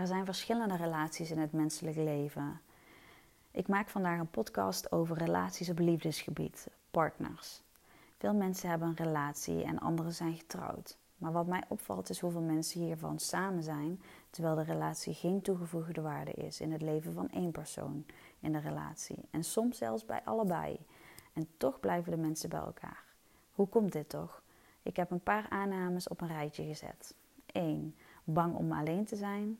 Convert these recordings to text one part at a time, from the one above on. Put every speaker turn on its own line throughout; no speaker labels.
Er zijn verschillende relaties in het menselijk leven. Ik maak vandaag een podcast over relaties op liefdesgebied, partners. Veel mensen hebben een relatie en anderen zijn getrouwd. Maar wat mij opvalt is hoeveel mensen hiervan samen zijn, terwijl de relatie geen toegevoegde waarde is in het leven van één persoon in de relatie. En soms zelfs bij allebei. En toch blijven de mensen bij elkaar. Hoe komt dit toch? Ik heb een paar aannames op een rijtje gezet. 1. Bang om alleen te zijn.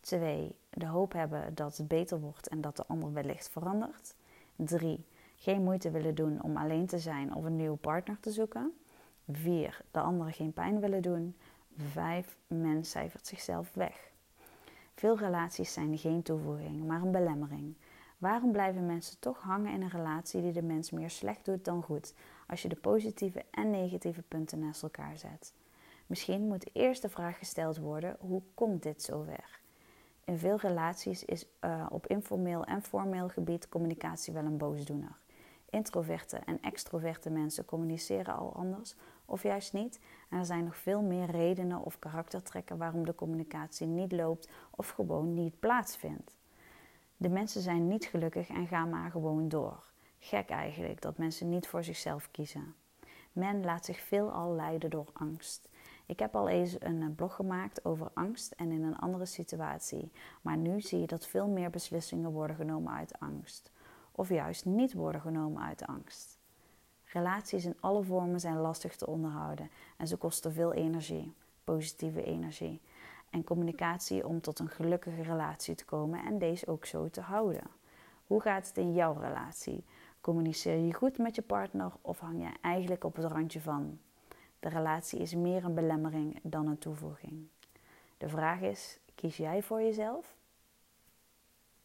2. De hoop hebben dat het beter wordt en dat de ander wellicht verandert. 3. Geen moeite willen doen om alleen te zijn of een nieuwe partner te zoeken. 4. De anderen geen pijn willen doen. 5. Men cijfert zichzelf weg. Veel relaties zijn geen toevoeging, maar een belemmering. Waarom blijven mensen toch hangen in een relatie die de mens meer slecht doet dan goed, als je de positieve en negatieve punten naast elkaar zet? Misschien moet eerst de vraag gesteld worden: hoe komt dit zover? In veel relaties is uh, op informeel en formeel gebied communicatie wel een boosdoener. Introverte en extroverte mensen communiceren al anders of juist niet. En er zijn nog veel meer redenen of karaktertrekken waarom de communicatie niet loopt of gewoon niet plaatsvindt. De mensen zijn niet gelukkig en gaan maar gewoon door. Gek eigenlijk dat mensen niet voor zichzelf kiezen. Men laat zich veelal leiden door angst. Ik heb al eens een eh, blog gemaakt over angst en in een andere situatie. Maar nu zie je dat veel meer beslissingen worden genomen uit angst. Of juist niet worden genomen uit angst. Relaties in alle vormen zijn lastig te onderhouden en ze kosten veel energie, positieve energie. En communicatie om tot een gelukkige relatie te komen en deze ook zo te houden. Hoe gaat het in jouw relatie? Communiceer je goed met je partner of hang je eigenlijk op het randje van? De relatie is meer een belemmering dan een toevoeging. De vraag is: kies jij voor jezelf